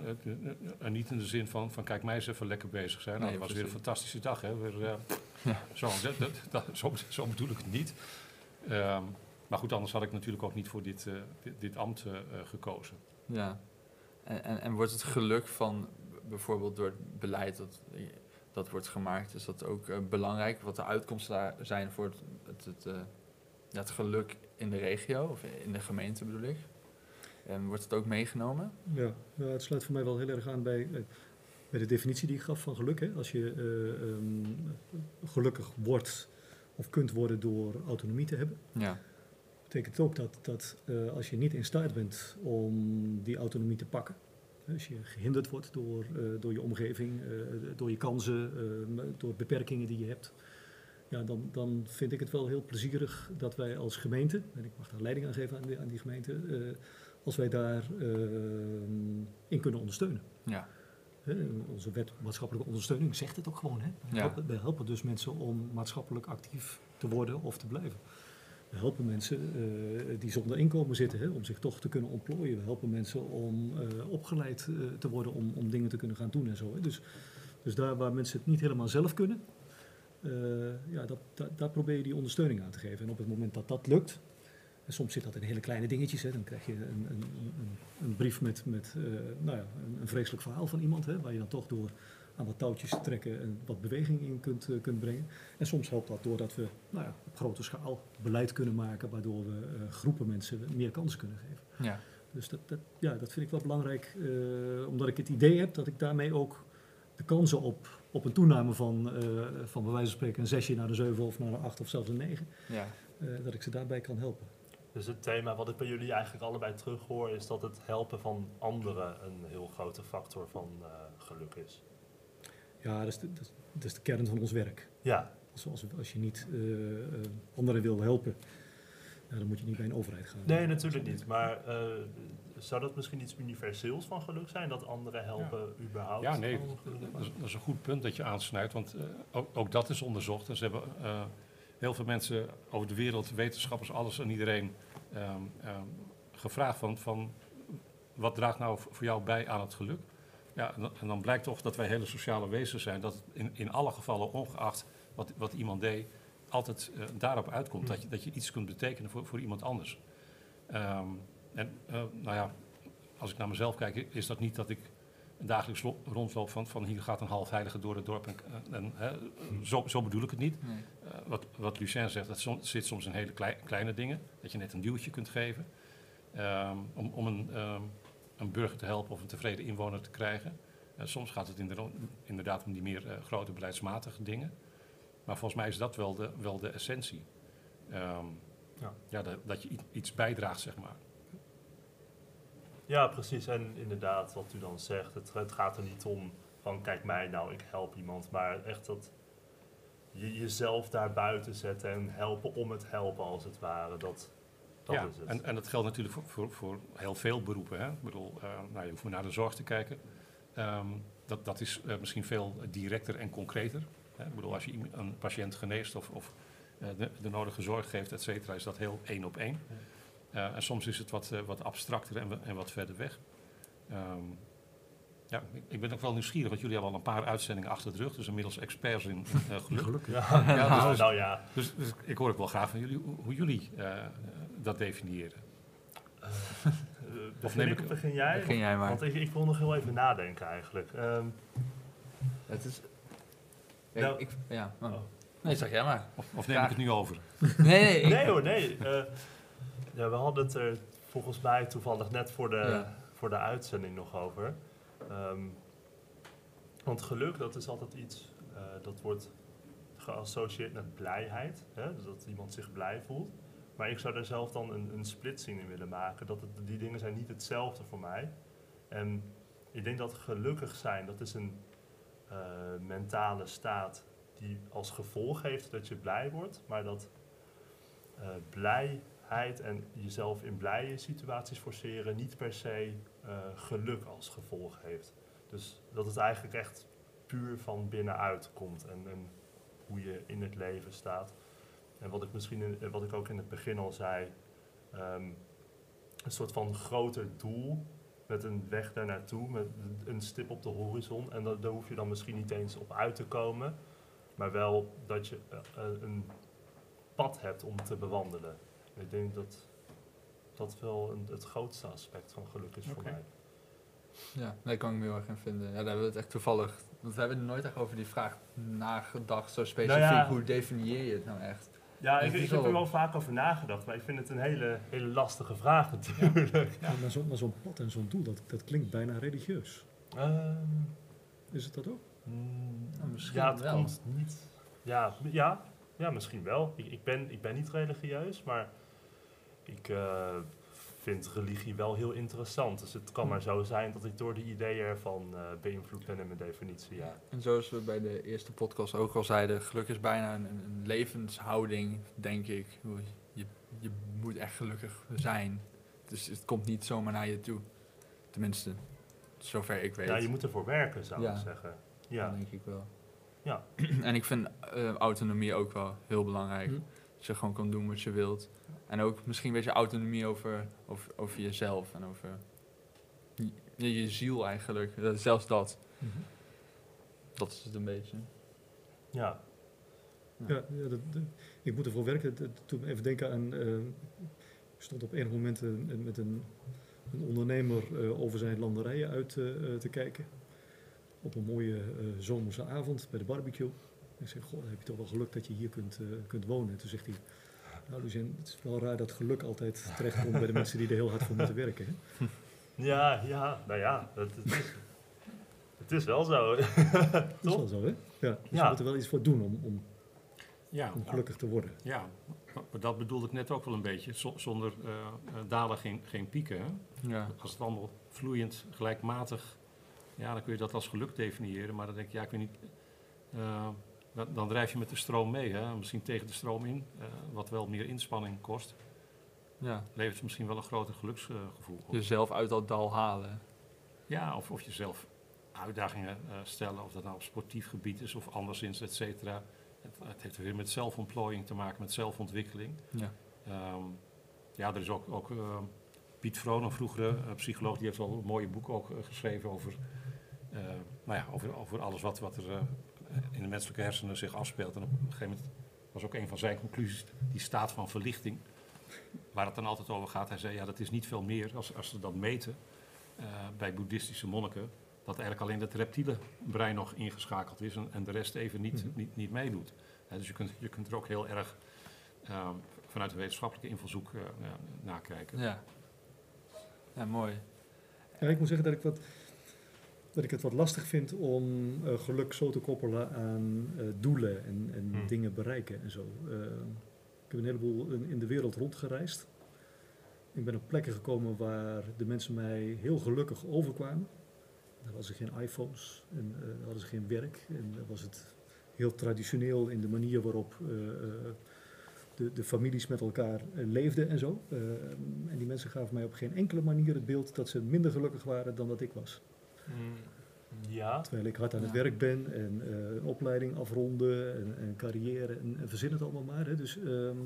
en niet in de zin van, van kijk mij eens even lekker bezig zijn. Nou, Nee, dat was weer een fantastische dag. Hè? Weer, Ja. zo, dat, dat, dat- zo, zo bedoel ik het niet. Ehm, maar goed, anders had ik natuurlijk ook niet voor dit, eh, dit, dit ambt eh, gekozen. Ja. En, en, en wordt het geluk van bijvoorbeeld door het beleid dat, dat wordt gemaakt, is dat ook eh, belangrijk? Wat de uitkomsten daar zijn voor het, het, het, eh, ja, het geluk in de regio, of in de gemeente bedoel ik? En wordt het ook meegenomen? Ja, nou, het sluit voor mij wel heel erg aan bij, eh, bij de definitie die ik gaf van geluk. Hè. Als je eh, ehm, gelukkig wordt of kunt worden door autonomie te hebben, Ja. betekent ook dat, dat eh, als je niet in staat bent om die autonomie te pakken, als je gehinderd wordt door, eh, door je omgeving, door je kansen, eh, door beperkingen die je hebt, ja, dan, dan vind ik het wel heel plezierig dat wij als gemeente, en ik mag daar leiding aan geven aan die, aan die gemeente, als wij daar eh, in kunnen ondersteunen. Ja. Onze wet maatschappelijke ondersteuning zegt het ook gewoon. Hè? We, Ja. helpen, we helpen dus mensen om maatschappelijk actief te worden of te blijven. We helpen mensen eh, die zonder inkomen zitten hè, om zich toch te kunnen ontplooien. We helpen mensen om eh, opgeleid eh, te worden om, om dingen te kunnen gaan doen en zo. Hè. Dus, dus daar waar mensen het niet helemaal zelf kunnen, ja, dat, dat, daar probeer je die ondersteuning aan te geven. En op het moment dat dat lukt, en soms zit dat in hele kleine dingetjes. Hè. Dan krijg je een, een, een, een brief met, met eh, nou ja, een, een vreselijk verhaal van iemand. Hè, waar je dan toch door aan wat touwtjes te trekken en wat beweging in kunt, eh, kunt brengen. En soms helpt dat doordat we nou ja, op grote schaal beleid kunnen maken. Waardoor we eh, groepen mensen meer kansen kunnen geven. Ja. Dus dat, dat, ja, dat vind ik wel belangrijk. omdat ik het idee heb dat ik daarmee ook de kansen op, op een toename van, van bij wijze van spreken een zesje naar de zeven of naar een acht of zelfs een negen. Ja. dat ik ze daarbij kan helpen. Dus het thema wat ik bij jullie eigenlijk allebei terughoor, is dat het helpen van anderen een heel grote factor van eh, geluk is. Ja, dat is, de, dat, is, dat is de kern van ons werk. Ja, Als, als, als je niet eh, eh, anderen wil helpen, ja, dan moet je niet bij een overheid gaan. nee, natuurlijk niet. Maar eh, zou dat misschien iets universeels van geluk zijn? Dat anderen helpen überhaupt? Ja, nee? Dat is, dat is een goed punt dat je aansnijdt, want eh, ook, ook dat is onderzocht. En ze hebben eh, heel veel mensen over de wereld, wetenschappers, alles en iedereen ehm, ehm, gevraagd van, van wat draagt nou voor jou bij aan het geluk? Ja, en dan, blijkt toch dat wij hele sociale wezens zijn, dat in, in alle gevallen, ongeacht wat, wat iemand deed, altijd eh, daarop uitkomt dat, je, dat je iets kunt betekenen voor, voor iemand anders. Ehm, en eh, nou ja, als ik naar mezelf kijk, is dat niet dat ik dagelijks lo- rondloop van, van hier gaat een half heilige door het dorp. En, en, hè, zo, zo bedoel ik het niet. Nee. Eh, wat, wat Lucien zegt, dat som- zit soms in hele klei- kleine dingen. Dat je net een duwtje kunt geven. ehm, om om een, ehm, een burger te helpen of een tevreden inwoner te krijgen. Eh, soms gaat het inderdaad, om die meer eh, grote beleidsmatige dingen. Maar volgens mij is dat wel de, wel de essentie. Ehm, Ja. ja, dat, dat je iets bijdraagt, zeg maar. Ja, precies. En inderdaad, wat u dan zegt, het, het gaat er niet om van kijk mij nou, ik help iemand. Maar echt dat je jezelf daar buiten zetten en helpen om het helpen als het ware. Dat, dat ja, is het. En, en dat geldt natuurlijk voor, voor, voor heel veel beroepen. Hè? Ik bedoel, eh, nou, je hoeft maar naar de zorg te kijken. Ehm, dat, dat is eh, misschien veel directer en concreter. Hè? Ik bedoel, als je een patiënt geneest of, of eh, de, de nodige zorg geeft, et cetera, is dat heel één op één. Eh, en soms is het wat, eh, wat abstracter en, en wat verder weg. Ehm, Ja, ik- ik ben ook wel nieuwsgierig, want jullie hebben al een paar uitzendingen achter de rug. Dus inmiddels experts in eh, geluk. Gelukkig. Ja, Ja, dus- nou ja. Dus, dus ik hoor ook wel graag van jullie hoe, hoe jullie eh, dat definiëren. Eh, Of begin neem ik ik- of begin jij? Begin jij maar. Want ik, ik wil nog heel even nadenken eigenlijk. Ehm, Het is... Ja, Nou- ik, ja. oh. Nee, zeg jij maar. Of, of neem ik het nu over? Nee, nee. ik- nee hoor, nee. Ja, we hadden het er volgens mij toevallig net voor de, Ja. voor de uitzending nog over. Ehm, want geluk, dat is altijd iets, eh, dat wordt geassocieerd met blijheid. Hè? Dus dat iemand zich blij voelt. Maar ik zou daar zelf dan een, een splitsing in willen maken. Dat het, die dingen zijn niet hetzelfde voor mij. En ik denk dat gelukkig zijn, dat is een eh, mentale staat die als gevolg heeft dat je blij wordt. Maar dat eh, en jezelf in blije situaties forceren niet per se eh, geluk als gevolg heeft. Dus dat het eigenlijk echt puur van binnenuit komt en, hoe je in het leven staat. En wat ik misschien wat ik ook in het begin al zei, ehm, een soort van groter doel met een weg daar naartoe, met een stip op de horizon. En da- daar hoef je dan misschien niet eens op uit te komen, maar wel dat je eh, eh, een pad hebt om te bewandelen. Ik denk dat dat wel een, het grootste aspect van geluk is voor mij. Ja, daar kan ik me heel erg in vinden. Ja, daar hebben we het echt toevallig... Want we hebben er nooit echt over die vraag nagedacht, zo specifiek. Nou ja. Hoe definieer je het nou echt? Ja, ik, is ik heb er wel- vaak over nagedacht, maar ik vind het een hele, hele lastige vraag natuurlijk. Ja, maar zo'n maar zo'n pad en zo'n doel, dat, dat klinkt bijna religieus. Ehm, Is het dat ook? mm, Nou, misschien ja, het wel. komt niet. Ja, ja, ja misschien wel. Ik, ik, ben, ik ben niet religieus, maar ik eh, vind religie wel heel interessant. Dus het kan maar zo zijn dat ik door die ideeën ervan eh, beïnvloed ben in mijn definitie. Ja. En zoals we bij de eerste podcast ook al zeiden, geluk is bijna een, levenshouding, denk ik. Hoe Je, je moet echt gelukkig zijn. Dus het komt niet zomaar naar je toe. Tenminste, zover ik weet. ja, je moet ervoor werken, zou Ja. ik zeggen. Dat Ja, denk ik wel. Ja. en ik vind eh, autonomie ook wel heel belangrijk. Hm. Dat je gewoon kan doen wat je wilt. En ook misschien een beetje autonomie over, over, over jezelf en over je, je ziel eigenlijk. Eh, zelfs dat. Dat is het een beetje. ja. Ja, ja dat, dat- ik moet ervoor werken. Doet me even denken aan. eh, ik stond op enig moment eh, met een, een ondernemer eh, over zijn landerijen uit te kijken. Op een mooie eh, zomerse avond bij de barbecue. Ik zeg, goh, dan heb je toch wel geluk dat je hier kunt, eh, kunt wonen. En toen zegt hij, nou Lucien, het is wel raar dat geluk altijd terechtkomt bij de mensen die er heel hard voor moeten werken. Hè? Ja, ja, nou ja, het, het, is, het is wel zo. Dat is wel zo, hè? Ja, dus Ja. je moet er wel iets voor doen om, om, Ja, om gelukkig te worden. ja, maar dat bedoelde ik net ook wel een beetje. Z- zonder eh, eh, dalen geen, geen pieken. Hè? Ja. Als het allemaal vloeiend, gelijkmatig, ja, dan kun je dat als geluk definiëren. Maar dan denk je, ja, ik weet niet, dan, dan drijf je met de stroom mee. Hè? Misschien tegen de stroom in, eh, wat wel meer inspanning kost. ja. Levert misschien wel een groter geluksgevoel op. Jezelf uit dat dal halen. Ja, of, of jezelf uitdagingen eh, stellen, of dat nou op sportief gebied is of anderszins, et cetera. Het, het heeft weer met zelfontplooiing te maken, met zelfontwikkeling. Ja. Ehm, ja, er is ook, ook eh, Piet Vroon, een vroegere psycholoog, die heeft al een mooie boek ook geschreven over, nou ja, over, over alles wat, wat er in de menselijke hersenen zich afspeelt. En op een gegeven moment was ook een van zijn conclusies die staat van verlichting, waar het dan altijd over gaat. Hij zei, ja, dat is niet veel meer als, als ze dat meten eh, bij boeddhistische monniken, dat eigenlijk alleen het reptiele brein nog ingeschakeld is en, en de rest even niet, Mhm. niet, niet meedoet. Hè, dus je kunt, je kunt er ook heel erg ehm, vanuit een wetenschappelijke invalshoek eh, ja, nakijken. Ja. Ja, mooi. Ja, ik moet zeggen dat ik, wat, dat ik het wat lastig vind om eh, geluk zo te koppelen aan eh, doelen en, en Hmm. dingen bereiken en zo. Eh, ik heb een heleboel in, in de wereld rondgereisd. Ik ben op plekken gekomen waar de mensen mij heel gelukkig overkwamen. Daar hadden ze geen iPhones en hadden ze geen werk. En was het heel traditioneel in de manier waarop de, de families met elkaar leefden en zo. En die mensen gaven mij op geen enkele manier het beeld dat ze minder gelukkig waren dan dat ik was. Mm, ja, Terwijl ik hard aan het Ja. werk ben en eh, een opleiding afronden en, en carrière en, en verzin het allemaal maar. Hè. Dus ehm,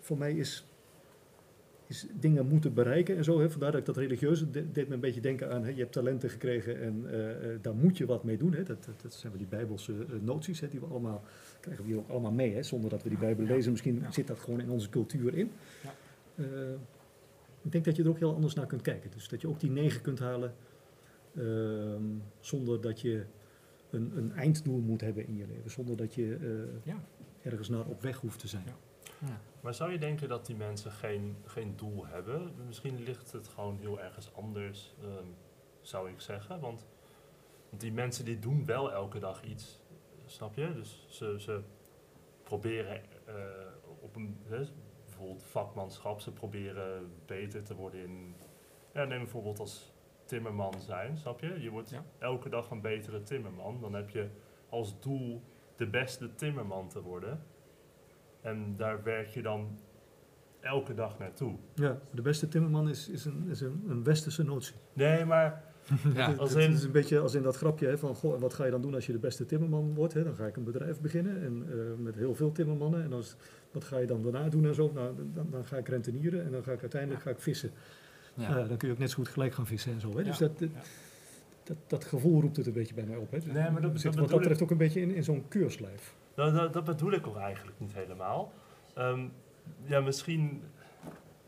voor mij is, is dingen moeten bereiken en zo. Hè. Vandaar dat ik dat religieuze de- deed me een beetje denken aan, hè, je hebt talenten gekregen en eh, eh, daar moet je wat mee doen. Hè. Dat, dat, dat zijn wel die bijbelse noties, hè, die we allemaal, krijgen we hier ook allemaal mee. Hè. Zonder dat we die Bijbel lezen, misschien Ja. zit dat gewoon in onze cultuur in. Ja. Eh, ik denk dat je er ook heel anders naar kunt kijken. Dus dat je ook die negen kunt halen zonder dat je een, een einddoel moet hebben in je leven. Zonder dat je eh, Ja. ergens naar op weg hoeft te zijn. Ja. Ja. Maar zou je denken dat die mensen geen, geen doel hebben? Misschien ligt het gewoon heel ergens anders, ehm, zou ik zeggen. Want, want die mensen die doen wel elke dag iets, snap je? Dus ze, ze proberen eh, op een, hè, bijvoorbeeld vakmanschap, ze proberen beter te worden in, ja, neem bijvoorbeeld als timmerman zijn, snap je? Je wordt Ja. elke dag een betere timmerman. Dan heb je als doel de beste timmerman te worden. En daar werk je dan elke dag naartoe. Ja, de beste timmerman is, is, een, is een, een westerse notie. Nee, maar Ja. Het- Als is een beetje als in dat grapje hè, van, goh, wat ga je dan doen als je de beste timmerman wordt? Hè? Dan ga ik een bedrijf beginnen en, eh, met heel veel timmermannen. En als, wat ga je dan daarna doen en zo? Nou, dan, dan ga ik rentenieren en dan ga ik uiteindelijk ga ik vissen. Ja. Ja, dan kun je ook net zo goed gelijk gaan vissen en zo. Hè? Dus dat, dat, dat, dat gevoel roept het een beetje bij mij op. Hè? Nee, maar dat- zit dat wat dat ik. betreft ook een beetje in, in zo'n keurslijf. dat, dat, dat bedoel ik ook eigenlijk niet helemaal. Ehm, ja, misschien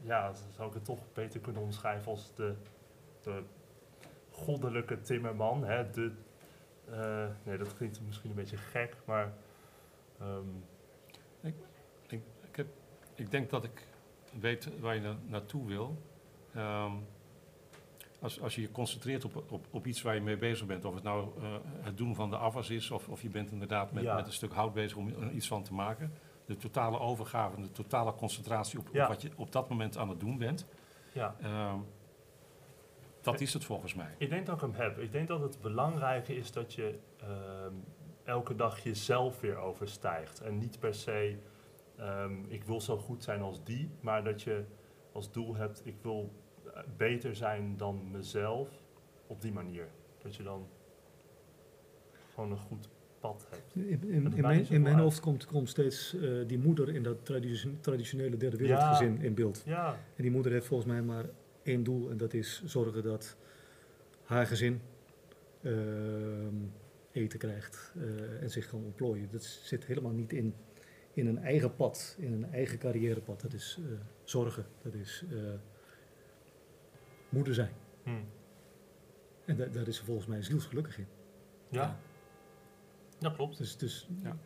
ja, zou ik het toch beter kunnen omschrijven als de, de goddelijke timmerman. Hè? De, eh, nee, dat klinkt misschien een beetje gek, maar ehm, Ik, ik, heb, ik denk dat ik weet waar je na- naartoe wil. Ehm, als, als je je concentreert op, op, op iets waar je mee bezig bent, of het nou eh, het doen van de afwas is, of, of je bent inderdaad met, Ja. met een stuk hout bezig om er iets van te maken. De totale overgave, de totale concentratie op, Ja. op wat je op dat moment aan het doen bent. ja. Ehm, dat is het volgens mij. Ik denk dat ik hem heb. Ik denk dat het belangrijke is dat je ehm, elke dag jezelf weer overstijgt. En niet per se, ik wil zo goed zijn als die, maar dat je als doel hebt, ik wil beter zijn dan mezelf op die manier. Dat je dan gewoon een goed pad hebt. In, in, in, mijn, in mijn hoofd komt, komt steeds eh, die moeder in dat tradition- traditionele derde wereldgezin in beeld. Ja, En die moeder heeft volgens mij maar één doel en dat is zorgen dat haar gezin ehm, eten krijgt eh, en zich kan ontplooien. Dat zit helemaal niet in, in een eigen pad, in een eigen carrièrepad. Dat is eh, zorgen, dat is moeder zijn. hm. En da- daar is ze volgens mij zielsgelukkig in. ja. dat klopt. Dus, dus Ja.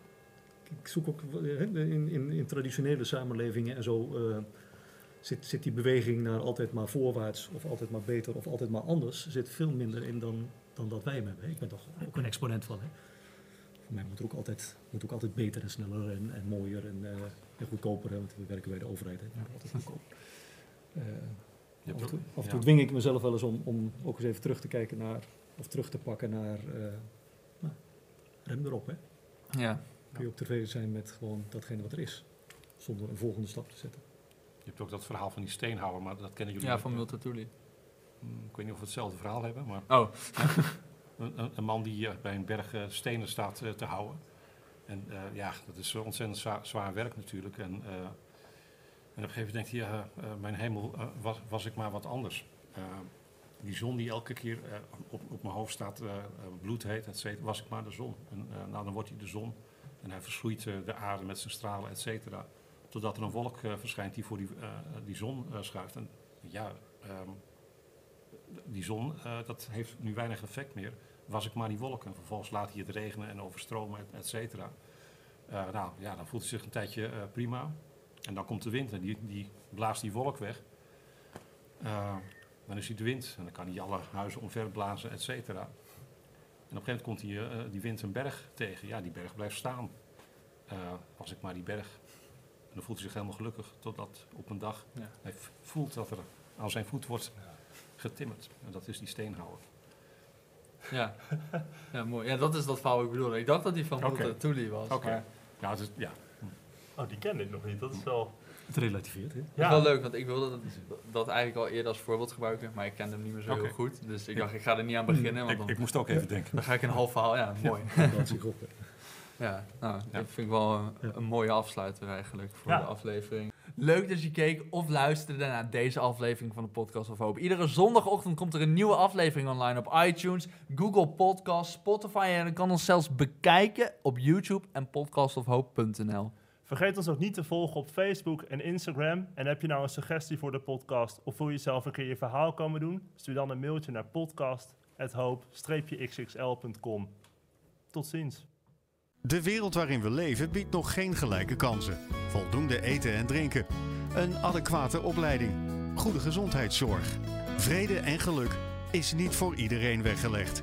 ik zoek ook eh, in, in, in traditionele samenlevingen en zo eh, zit, zit die beweging naar altijd maar voorwaarts of altijd maar beter of altijd maar anders zit veel minder in dan, dan dat wij hem hebben. Ik ben toch ook een exponent van. Hè? Voor mij moet er ook altijd, moet ook altijd beter en sneller en, en mooier en, eh, en goedkoper. Hè? Want we werken bij de overheid. Hè? Moet altijd goedkoper. Af en toe, ook- af en ja. toe dwing ik mezelf wel eens om, om ook eens even terug te kijken naar, of terug te pakken naar, eh, nou, rem erop. Hè? Ja. kun je ook tevreden zijn met gewoon datgene wat er is. Zonder een volgende stap te zetten. Je hebt ook dat verhaal van die steenhouwer, maar dat kennen jullie ja, van? Multatuli. Hmm, Ik weet niet of we hetzelfde verhaal hebben, maar Oh, een, een, man die eh, bij een berg eh, stenen staat te houden. En eh, ja, dat is zo ontzettend zwaar, zwaar werk natuurlijk. En, eh, en op een gegeven moment denkt hij, ja, eh, mijn hemel, eh, was, was ik maar wat anders. Eh, die zon die elke keer op, op mijn hoofd staat, eh, eh, bloedheet, et cetera, was ik maar de zon. En nou, dan wordt hij de zon en hij verschroeit de aarde met zijn stralen, et cetera. Totdat er een wolk verschijnt die voor die, die zon schuift. En ja, ehm, die zon, dat heeft nu weinig effect meer. Was ik maar die wolken. Vervolgens laat hij het regenen en overstromen, et, et cetera. Nou ja, dan voelt hij zich een tijdje prima. En dan komt de wind en die, die blaast die wolk weg. Eh, dan is hij de wind en dan kan hij alle huizen omverblazen, et cetera. En op een gegeven moment komt die, eh, die wind een berg tegen. Ja, die berg blijft staan. Eh, was ik maar die berg. En dan voelt hij zich helemaal gelukkig. Totdat op een dag Ja. hij voelt dat er aan zijn voet wordt getimmerd. En dat is die steenhouwer. ja. ja, mooi. Ja, dat is dat verhaal wat ik bedoel. Ik dacht dat die van Oké. Multatuli was. Oké. Ja, het is, ja. Oh, die ken ik nog niet. Dat is wel... Het relativeert, hè? Ja, is wel leuk, want ik wilde dat, dat eigenlijk al eerder als voorbeeld gebruiken, maar ik kende hem niet meer zo heel goed. Dus ik dacht, ik ga er niet aan beginnen, want Ik, dan, ik moest ook even denken. dan ga ik een half verhaal... Ja, mooi. Hè. Ja, nou, Ja. dat vind ik wel een, Ja. een mooie afsluiter eigenlijk voor Ja. de aflevering. Leuk dat je keek of luisterde naar deze aflevering van de Podcast of Hoop. Iedere zondagochtend komt er een nieuwe aflevering online op iTunes, Google Podcasts, Spotify en je kan ons zelfs bekijken op YouTube en podcastofhoop.nl. Vergeet ons ook niet te volgen op Facebook en Instagram. En heb je nou een suggestie voor de podcast of wil je zelf een keer je verhaal komen doen? Stuur dan een mailtje naar podcast.hoop-xxl.com. Tot ziens. De wereld waarin we leven biedt nog geen gelijke kansen. Voldoende eten en drinken. Een adequate opleiding. Goede gezondheidszorg. Vrede en geluk is niet voor iedereen weggelegd.